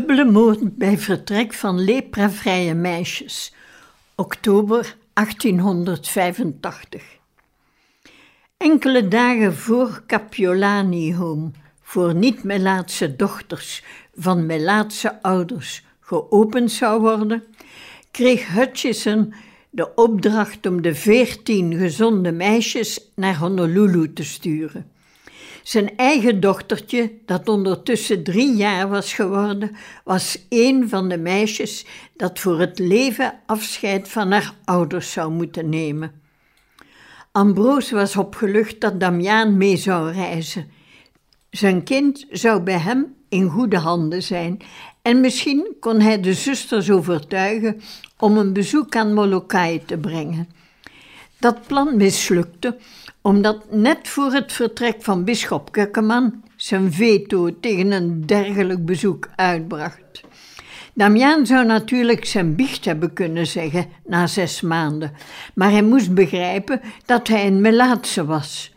Dubbele moord bij vertrek van lepravrije meisjes, oktober 1885. Enkele dagen voor Capiolani Home, voor niet-Melaatse dochters van Melaatse ouders, geopend zou worden, kreeg Hutchison de opdracht om de veertien gezonde meisjes naar Honolulu te sturen. Zijn eigen dochtertje, dat ondertussen drie jaar was geworden, was een van de meisjes dat voor het leven afscheid van haar ouders zou moeten nemen. Ambroos was opgelucht dat Damiaan mee zou reizen. Zijn kind zou bij hem in goede handen zijn en misschien kon hij de zusters overtuigen om een bezoek aan Molokai te brengen. Dat plan mislukte omdat net voor het vertrek van bisschop Kukkeman zijn veto tegen een dergelijk bezoek uitbracht. Damiaan zou natuurlijk zijn biecht hebben kunnen zeggen na zes maanden, maar hij moest begrijpen dat hij een Melaatse was.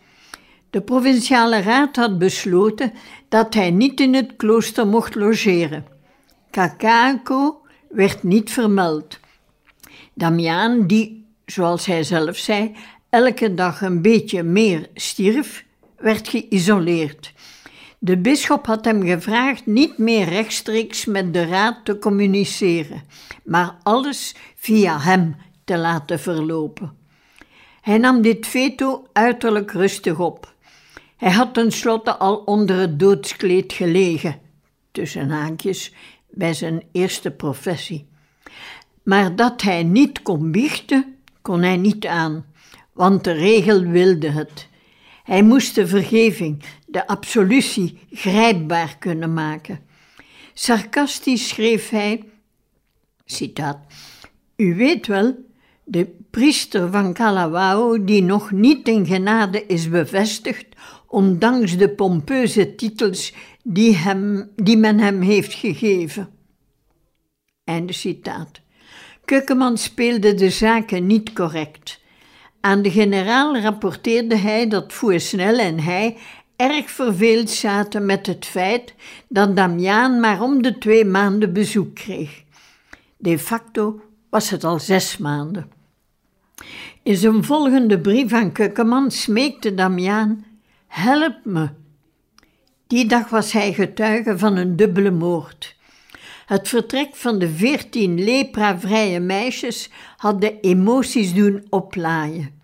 De provinciale raad had besloten dat hij niet in het klooster mocht logeren. Kakako werd niet vermeld. Damiaan, die, zoals hij zelf zei, elke dag een beetje meer stierf, werd geïsoleerd. De bisschop had hem gevraagd niet meer rechtstreeks met de raad te communiceren, maar alles via hem te laten verlopen. Hij nam dit veto uiterlijk rustig op. Hij had tenslotte al onder het doodskleed gelegen, tussen haakjes, bij zijn eerste professie. Maar dat hij niet kon biechten, kon hij niet aan want de regel wilde het. Hij moest de vergeving, de absolutie, grijpbaar kunnen maken. Sarcastisch schreef hij, citaat, U weet wel, de priester van Kalawao die nog niet in genade is bevestigd, ondanks de pompeuze titels die, hem, die men hem heeft gegeven. Einde citaat. Kukkeman speelde de zaken niet correct. Aan de generaal rapporteerde hij dat Fouesnel en hij erg verveeld zaten met het feit dat Damiaan maar om de twee maanden bezoek kreeg. De facto was het al zes maanden. In zijn volgende brief aan Kukkeman smeekte Damiaan: Help me. Die dag was hij getuige van een dubbele moord. Het vertrek van de veertien lepra-vrije meisjes had de emoties doen oplaaien.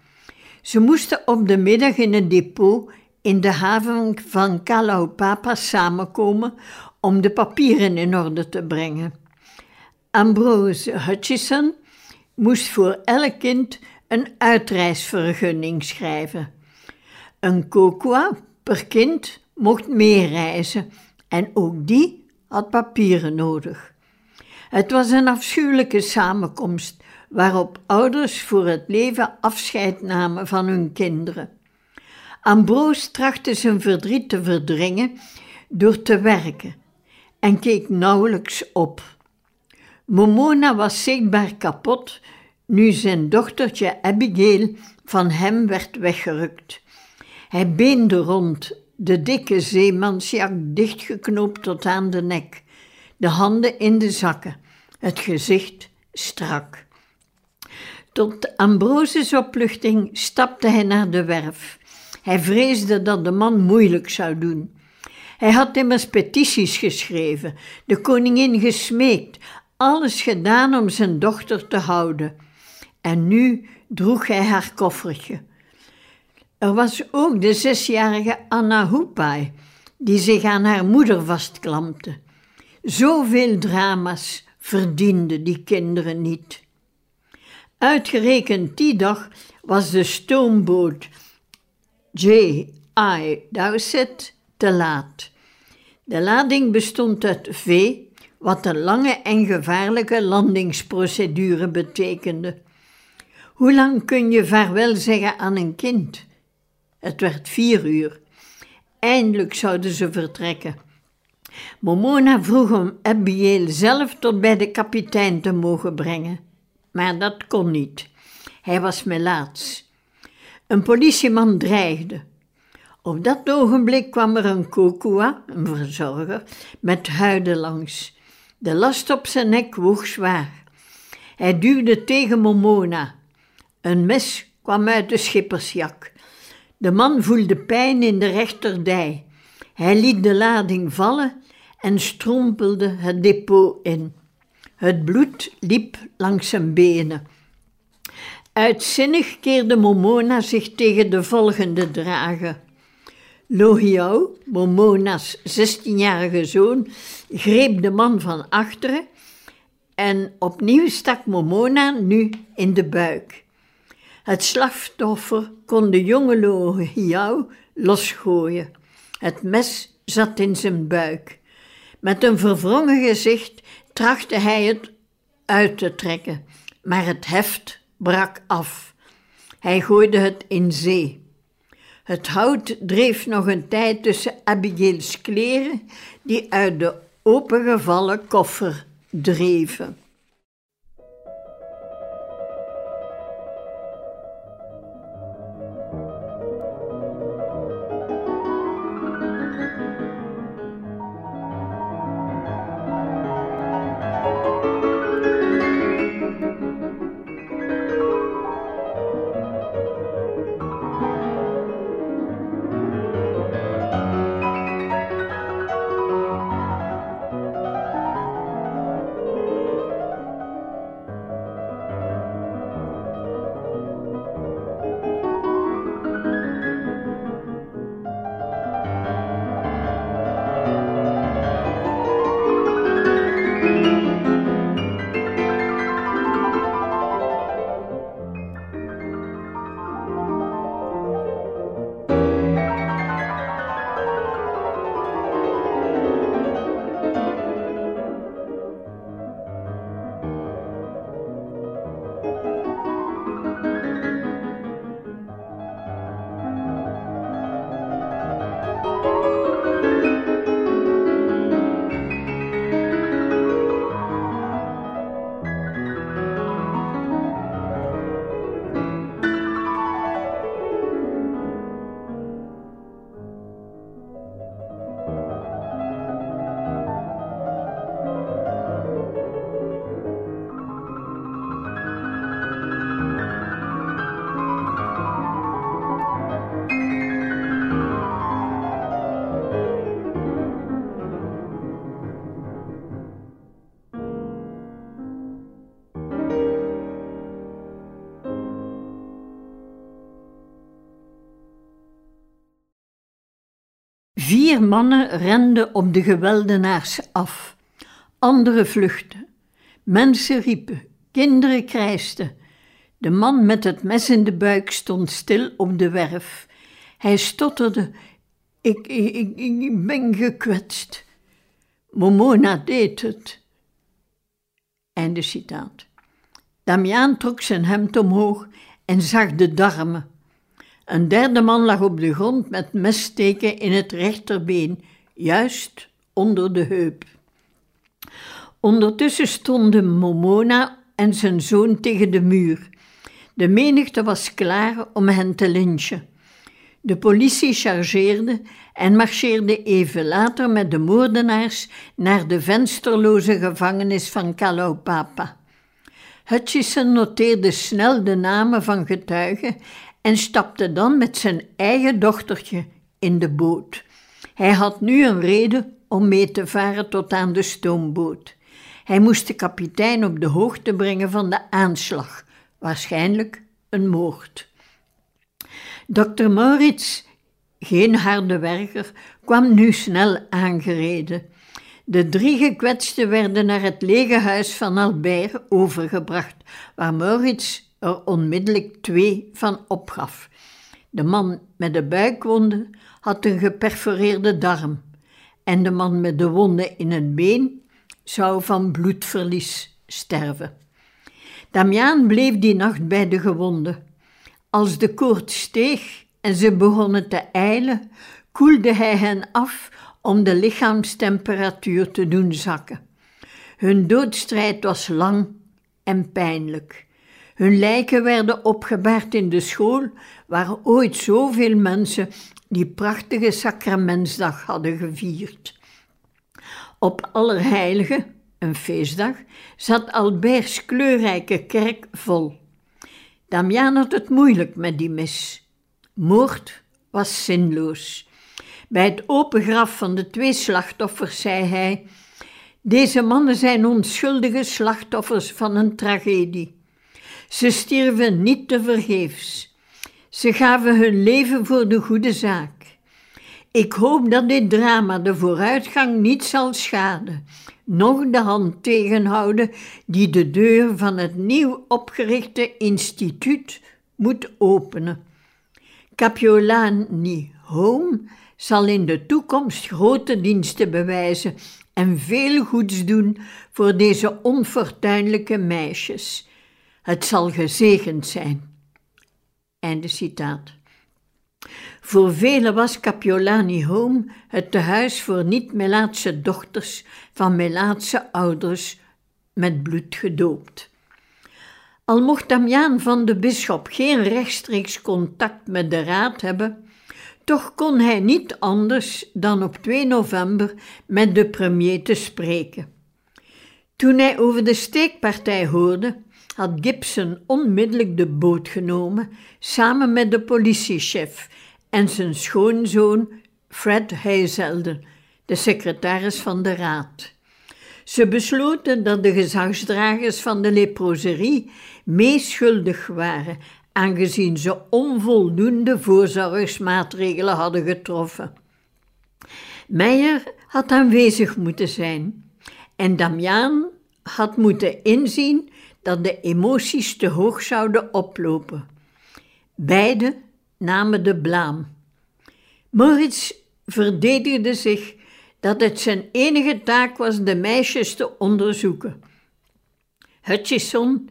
Ze moesten op de middag in het depot in de haven van Kalaupapa samenkomen om de papieren in orde te brengen. Ambrose Hutchison moest voor elk kind een uitreisvergunning schrijven. Een kokwa per kind mocht meereizen en ook die had papieren nodig. Het was een afschuwelijke samenkomst waarop ouders voor het leven afscheid namen van hun kinderen. Ambroos trachtte zijn verdriet te verdringen door te werken en keek nauwelijks op. Momona was zichtbaar kapot nu zijn dochtertje Abigail van hem werd weggerukt. Hij beende rond, de dikke zeemansjak dichtgeknoopt tot aan de nek, de handen in de zakken, het gezicht strak. Tot Ambrosius opluchting stapte hij naar de werf. Hij vreesde dat de man moeilijk zou doen. Hij had immers petities geschreven, de koningin gesmeekt, alles gedaan om zijn dochter te houden. En nu droeg hij haar koffertje. Er was ook de zesjarige Anna Hupai, die zich aan haar moeder vastklampte. Zoveel drama's verdienden die kinderen niet. Uitgerekend die dag was de stoomboot J. Ai, daar zit te laat. De lading bestond uit V, wat een lange en gevaarlijke landingsprocedure betekende. Hoe lang kun je vaarwel zeggen aan een kind? Het werd vier uur. Eindelijk zouden ze vertrekken. Momona vroeg om Abigail zelf tot bij de kapitein te mogen brengen, maar dat kon niet. Hij was melaats. Een politieman dreigde. Op dat ogenblik kwam er een kokua, een verzorger, met huiden langs. De last op zijn nek woog zwaar. Hij duwde tegen Momona. Een mes kwam uit de schippersjak. De man voelde pijn in de rechterdij. Hij liet de lading vallen en strompelde het depot in. Het bloed liep langs zijn benen. Uitzinnig keerde Momona zich tegen de volgende drager. Lohiao, Momona's 16-jarige zoon, greep de man van achteren en opnieuw stak Momona nu in de buik. Het slachtoffer kon de jonge Lohiao losgooien. Het mes zat in zijn buik. Met een verwrongen gezicht trachtte hij het uit te trekken, maar het heft brak af. Hij gooide het in zee. Het hout dreef nog een tijd tussen Abigail's kleren, die uit de opengevallen koffer dreven. Vier mannen renden op de geweldenaars af. Anderen vluchtten. Mensen riepen, kinderen krijsten. De man met het mes in de buik stond stil op de werf. Hij stotterde: Ik, ik, ik ben gekwetst. Momona deed het. Einde citaat. Damiaan trok zijn hemd omhoog en zag de darmen. Een derde man lag op de grond met messteken in het rechterbeen, juist onder de heup. Ondertussen stonden Momona en zijn zoon tegen de muur. De menigte was klaar om hen te lynchen. De politie chargeerde en marcheerde even later met de moordenaars naar de vensterloze gevangenis van Kalaupapa. Hutchison noteerde snel de namen van getuigen en stapte dan met zijn eigen dochtertje in de boot. Hij had nu een reden om mee te varen tot aan de stoomboot. Hij moest de kapitein op de hoogte brengen van de aanslag, waarschijnlijk een moord. Dokter Maurits, geen harde werker, kwam nu snel aangereden. De drie gekwetsten werden naar het lege huis van Albert overgebracht, waar Maurits er onmiddellijk twee van opgaf. De man met de buikwonden had een geperforeerde darm en de man met de wonden in het been zou van bloedverlies sterven. Damiaan bleef die nacht bij de gewonden. Als de koorts steeg en ze begonnen te eilen, koelde hij hen af om de lichaamstemperatuur te doen zakken. Hun doodstrijd was lang en pijnlijk. Hun lijken werden opgebaard in de school waar ooit zoveel mensen die prachtige sacramentsdag hadden gevierd. Op Allerheiligen, een feestdag, zat Alberts kleurrijke kerk vol. Damian had het moeilijk met die mis. Moord was zinloos. Bij het open graf van de twee slachtoffers zei hij: Deze mannen zijn onschuldige slachtoffers van een tragedie. Ze stierven niet te vergeefs. Ze gaven hun leven voor de goede zaak. Ik hoop dat dit drama de vooruitgang niet zal schaden, noch de hand tegenhouden die de deur van het nieuw opgerichte instituut moet openen. Capiolani Home zal in de toekomst grote diensten bewijzen en veel goeds doen voor deze onfortuinlijke meisjes. Het zal gezegend zijn. Einde citaat. Voor velen was Capiolani Home het tehuis voor niet-Melaatse dochters van Melaatse ouders met bloed gedoopt. Al mocht Damiaan van de bisschop geen rechtstreeks contact met de raad hebben, toch kon hij niet anders dan op 2 november met de premier te spreken. Toen hij over de steekpartij hoorde, had Gibson onmiddellijk de boot genomen samen met de politiechef en zijn schoonzoon Fred Heizelde, de secretaris van de raad. Ze besloten dat de gezagsdragers van de leproserie meeschuldig waren, aangezien ze onvoldoende voorzorgsmaatregelen hadden getroffen. Meijer had aanwezig moeten zijn en Damiaan had moeten inzien dat de emoties te hoog zouden oplopen. Beide namen de blaam. Moritz verdedigde zich dat het zijn enige taak was de meisjes te onderzoeken. Hutchison,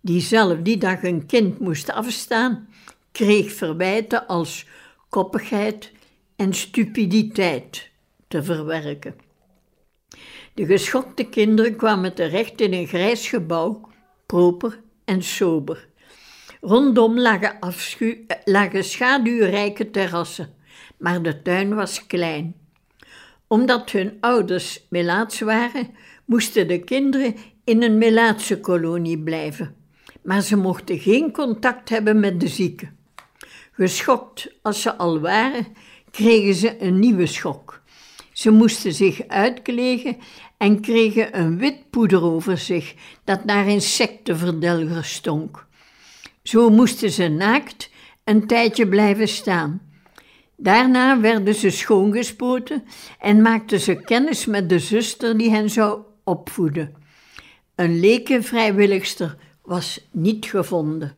die zelf die dag een kind moest afstaan, kreeg verwijten als koppigheid en stupiditeit te verwerken. De geschokte kinderen kwamen terecht in een grijs gebouw, proper en sober. Rondom lagen, afschu- schaduwrijke terrassen, maar de tuin was klein. Omdat hun ouders Melaats waren, moesten de kinderen in een Melaatse kolonie blijven, maar ze mochten geen contact hebben met de zieken. Geschokt als ze al waren, kregen ze een nieuwe schok. Ze moesten zich uitklegen en kregen een wit poeder over zich dat naar insectenverdelger stonk. Zo moesten ze naakt een tijdje blijven staan. Daarna werden ze schoongespoten en maakten ze kennis met de zuster die hen zou opvoeden. Een lekenvrijwilligster was niet gevonden.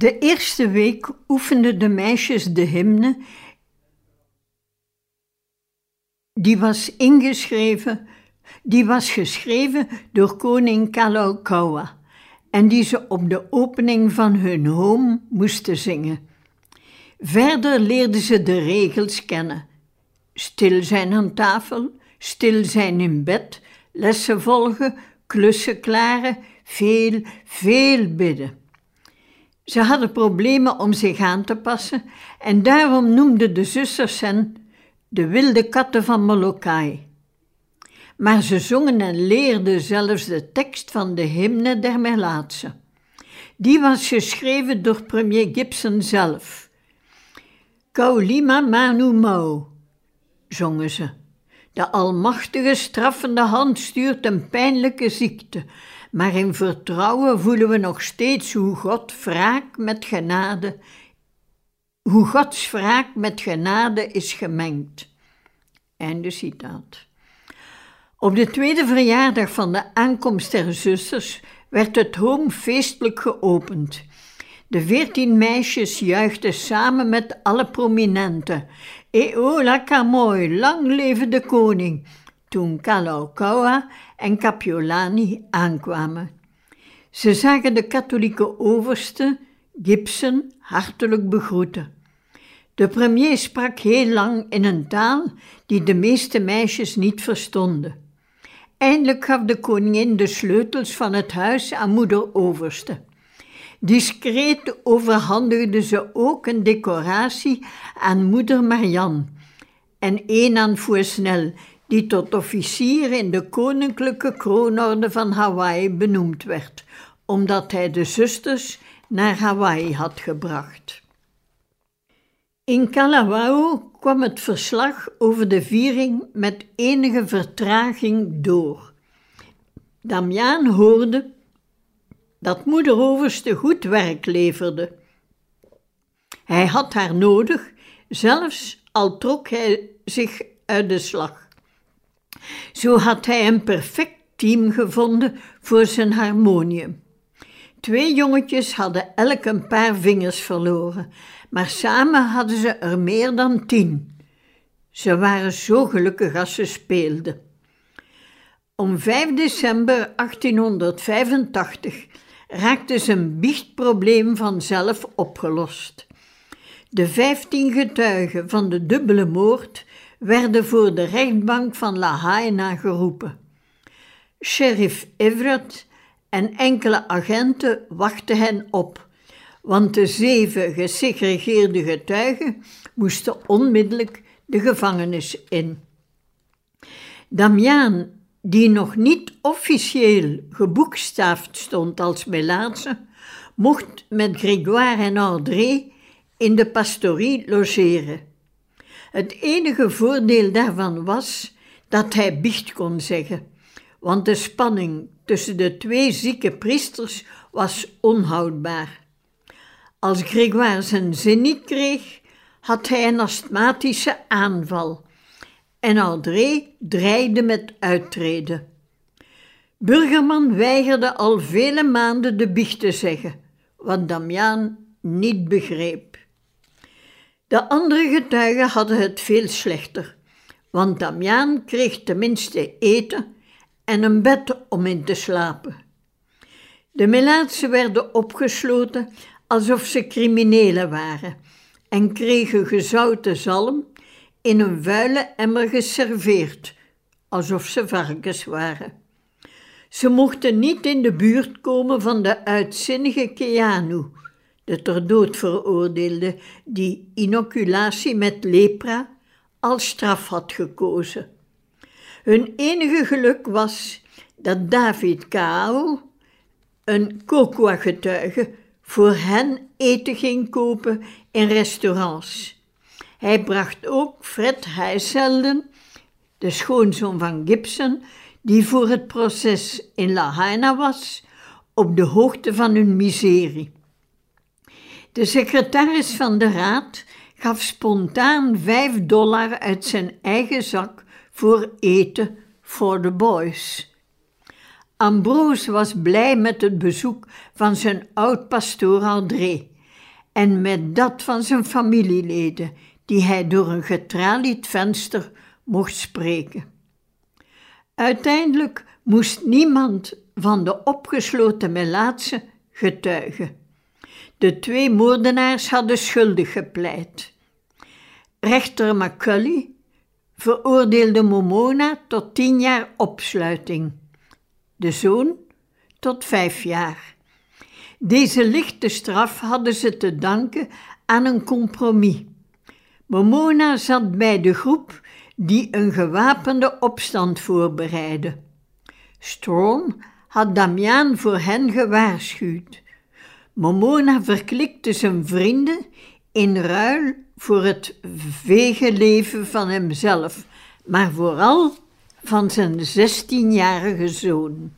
De eerste week oefenden de meisjes de hymne. Die was ingeschreven, die was geschreven door koning Kalaukaua en die ze op de opening van hun home moesten zingen. Verder leerden ze de regels kennen. Stil zijn aan tafel, stil zijn in bed, lessen volgen, klussen klaren, veel, veel bidden. Ze hadden problemen om zich aan te passen en daarom noemden de zusters hen de wilde katten van Molokai. Maar ze zongen en leerden zelfs de tekst van de hymne der Melaatse. Die was geschreven door premier Gibson zelf. Kaulima Manu Mau, zongen ze. De Almachtige straffende hand stuurt een pijnlijke ziekte, maar in vertrouwen voelen we nog steeds hoe God wraak met genade, hoe Gods wraak met genade is gemengd. Einde citaat. Op de tweede verjaardag van de aankomst der zusters werd het home feestelijk geopend. De veertien meisjes juichten samen met alle prominenten. Eola Kamoy, lang leven de koning! Toen Kalaukaua en Kapiolani aankwamen. Ze zagen de katholieke overste, Gibson, hartelijk begroeten. De premier sprak heel lang in een taal die de meeste meisjes niet verstonden. Eindelijk gaf de koningin de sleutels van het huis aan moeder overste. Discreet overhandigde ze ook een decoratie aan moeder Marianne en een aan Fouesnel, die tot officier in de Koninklijke Kroonorde van Hawaii benoemd werd, omdat hij de zusters naar Hawaii had gebracht. In Kalawao kwam het verslag over de viering met enige vertraging door. Damiaan hoorde dat moeder Overste goed werk leverde. Hij had haar nodig, zelfs al trok hij zich uit de slag. Zo had hij een perfect team gevonden voor zijn harmonium. Twee jongetjes hadden elk een paar vingers verloren, maar samen hadden ze er meer dan tien. Ze waren zo gelukkig als ze speelden. Om 5 december 1885 raakte zijn biechtprobleem vanzelf opgelost. De vijftien getuigen van de dubbele moord werden voor de rechtbank van Lahaina geroepen. Sheriff Everett en enkele agenten wachten hen op, want de zeven gesegregeerde getuigen moesten onmiddellijk de gevangenis in. Damiaan die nog niet officieel geboekstaafd stond als Melaatse, mocht met Grégoire en André in de pastorie logeren. Het enige voordeel daarvan was dat hij biecht kon zeggen, want de spanning tussen de twee zieke priesters was onhoudbaar. Als Grégoire zijn zin niet kreeg, had hij een astmatische aanval en André dreigde met uittreden. Burgerman weigerde al vele maanden de biecht te zeggen, wat Damiaan niet begreep. De andere getuigen hadden het veel slechter, want Damiaan kreeg tenminste eten en een bed om in te slapen. De Melaatsen werden opgesloten alsof ze criminelen waren en kregen gezouten zalm in een vuile emmer geserveerd, alsof ze varkens waren. Ze mochten niet in de buurt komen van de uitzinnige Keanu, de ter dood veroordeelde die inoculatie met lepra als straf had gekozen. Hun enige geluk was dat David Kao, een Kokwa-getuige, voor hen eten ging kopen in restaurants hij bracht ook Fred Heiselden, de schoonzoon van Gibson, die voor het proces in Lahaina was, op de hoogte van hun miserie. De secretaris van de raad gaf spontaan vijf dollar uit zijn eigen zak voor eten voor de boys. Ambrose was blij met het bezoek van zijn oud-pastoor André en met dat van zijn familieleden, die hij door een getralied venster mocht spreken. Uiteindelijk moest niemand van de opgesloten melaatse getuigen. De twee moordenaars hadden schuldig gepleit. Rechter McCully veroordeelde Momona tot tien jaar opsluiting, de zoon tot vijf jaar. Deze lichte straf hadden ze te danken aan een compromis. Momona zat bij de groep die een gewapende opstand voorbereidde. Strawn had Damiaan voor hen gewaarschuwd. Momona verklikte zijn vrienden in ruil voor het vege leven van hemzelf, maar vooral van zijn zestienjarige zoon.